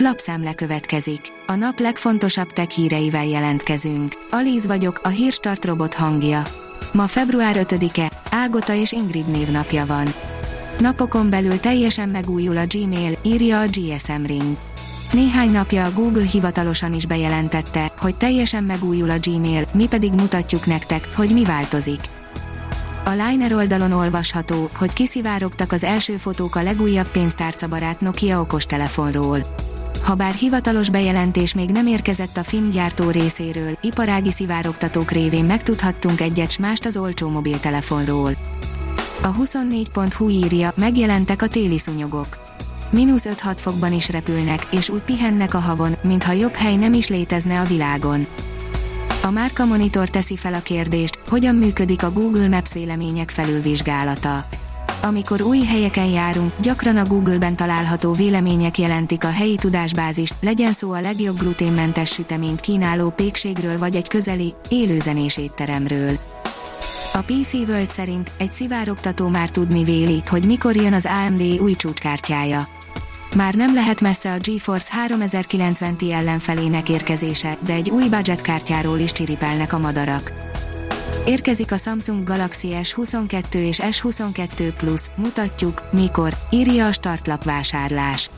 Lapszemle következik. A nap legfontosabb tech híreivel jelentkezünk. Alíz vagyok, a hírstart robot hangja. Ma február 5-e, Ágota és Ingrid névnapja van. Napokon belül teljesen megújul a Gmail, írja a GSM Ring. Néhány napja a Google hivatalosan is bejelentette, hogy teljesen megújul a Gmail, mi pedig mutatjuk nektek, hogy mi változik. A Liner oldalon olvasható, hogy kiszivárogtak az első fotók a legújabb pénztárcabarát Nokia okostelefonról. Habár hivatalos bejelentés még nem érkezett a finn gyártó részéről, iparági szivárogtatók révén megtudhattunk egyet s mást az olcsó mobiltelefonról. A 24.hu írja, megjelentek a téli szúnyogok. Minusz 5-6 fokban is repülnek, és úgy pihennek a havon, mintha jobb hely nem is létezne a világon. A Márka Monitor teszi fel a kérdést, hogyan működik a Google Maps vélemények felülvizsgálata. Amikor új helyeken járunk, gyakran a Google-ben található vélemények jelentik a helyi tudásbázist, legyen szó a legjobb gluténmentes süteményt kínáló pékségről vagy egy közeli, élőzenés étteremről. A PC World szerint egy szivárogtató már tudni véli, hogy mikor jön az AMD új csúcskártyája. Már nem lehet messze a GeForce 3090 Ti ellenfelének érkezése, de egy új budget kártyáról is csiripelnek a madarak. Érkezik a Samsung Galaxy S22 és S22 Plus, mutatjuk, mikor, írja a startlap vásárlás.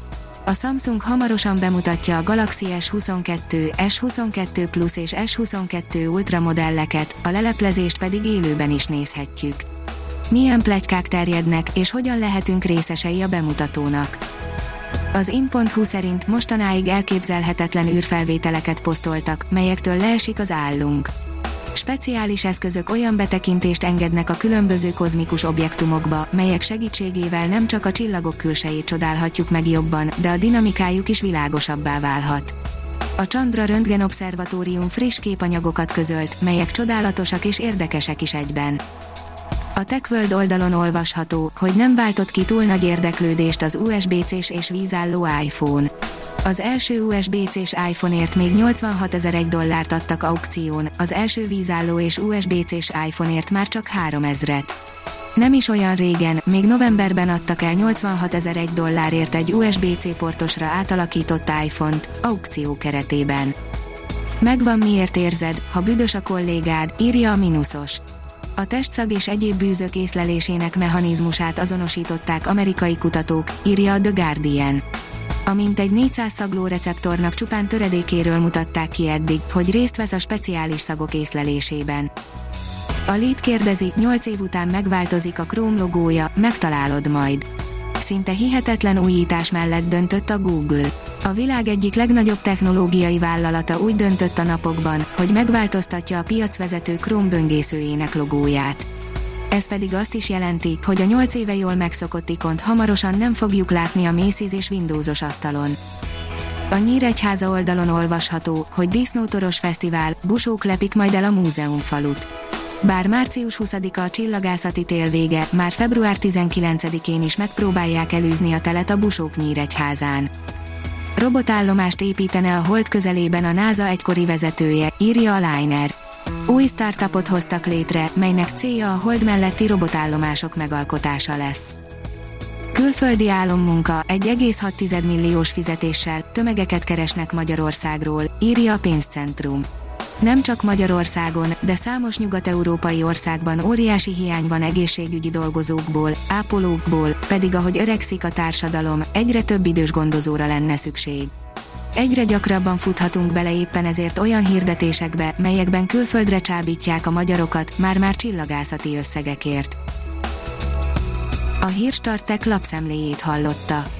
A Samsung hamarosan bemutatja a Galaxy S22, S22 Plus és S22 Ultra modelleket, a leleplezést pedig élőben is nézhetjük. Milyen plegykák terjednek, és hogyan lehetünk részesei a bemutatónak. Az in.hu szerint mostanáig elképzelhetetlen űrfelvételeket posztoltak, melyektől leesik az állunk speciális eszközök olyan betekintést engednek a különböző kozmikus objektumokba, melyek segítségével nem csak a csillagok külsejét csodálhatjuk meg jobban, de a dinamikájuk is világosabbá válhat. A Chandra Röntgen Obszervatórium friss képanyagokat közölt, melyek csodálatosak és érdekesek is egyben. A TechWorld oldalon olvasható, hogy nem váltott ki túl nagy érdeklődést az USB-C és vízálló iPhone. Az első USB-C-s iPhone-ért még 86 ezer dollárt adtak aukción, az első vízálló és USB-C-s iPhone-ért már csak 3 ezret. Nem is olyan régen, még novemberben adtak el 86 ezer dollárért egy USB-C portosra átalakított iPhone-t, aukció keretében. Megvan miért érzed, ha büdös a kollégád, írja a Minusos. A testszag és egyéb bűzök észlelésének mechanizmusát azonosították amerikai kutatók, írja a The Guardian a mintegy 400 szagló receptornak csupán töredékéről mutatták ki eddig, hogy részt vesz a speciális szagok észlelésében. A Lead kérdezi, 8 év után megváltozik a Chrome logója, megtalálod majd. Szinte hihetetlen újítás mellett döntött a Google. A világ egyik legnagyobb technológiai vállalata úgy döntött a napokban, hogy megváltoztatja a piacvezető Chrome böngészőjének logóját. Ez pedig azt is jelenti, hogy a 8 éve jól megszokott ikont hamarosan nem fogjuk látni a Macy's és Windowsos asztalon. A Nyíregyháza oldalon olvasható, hogy Disznótoros Fesztivál, busók lepik majd el a múzeumfalut. Bár március 20-a a csillagászati tél vége, már február 19-én is megpróbálják elűzni a telet a busók Nyíregyházán. Robotállomást építene a hold közelében a NASA egykori vezetője, írja a Liner. Új startupot hoztak létre, melynek célja a hold melletti robotállomások megalkotása lesz. Külföldi álommunka, 1,6 milliós fizetéssel tömegeket keresnek Magyarországról, írja a pénzcentrum. Nem csak Magyarországon, de számos nyugat-európai országban óriási hiány van egészségügyi dolgozókból, ápolókból, pedig ahogy öregszik a társadalom, egyre több idős gondozóra lenne szükség. Egyre gyakrabban futhatunk bele éppen ezért olyan hirdetésekbe, melyekben külföldre csábítják a magyarokat, már-már csillagászati összegekért. A Hírstartek lapszemléjét hallotta.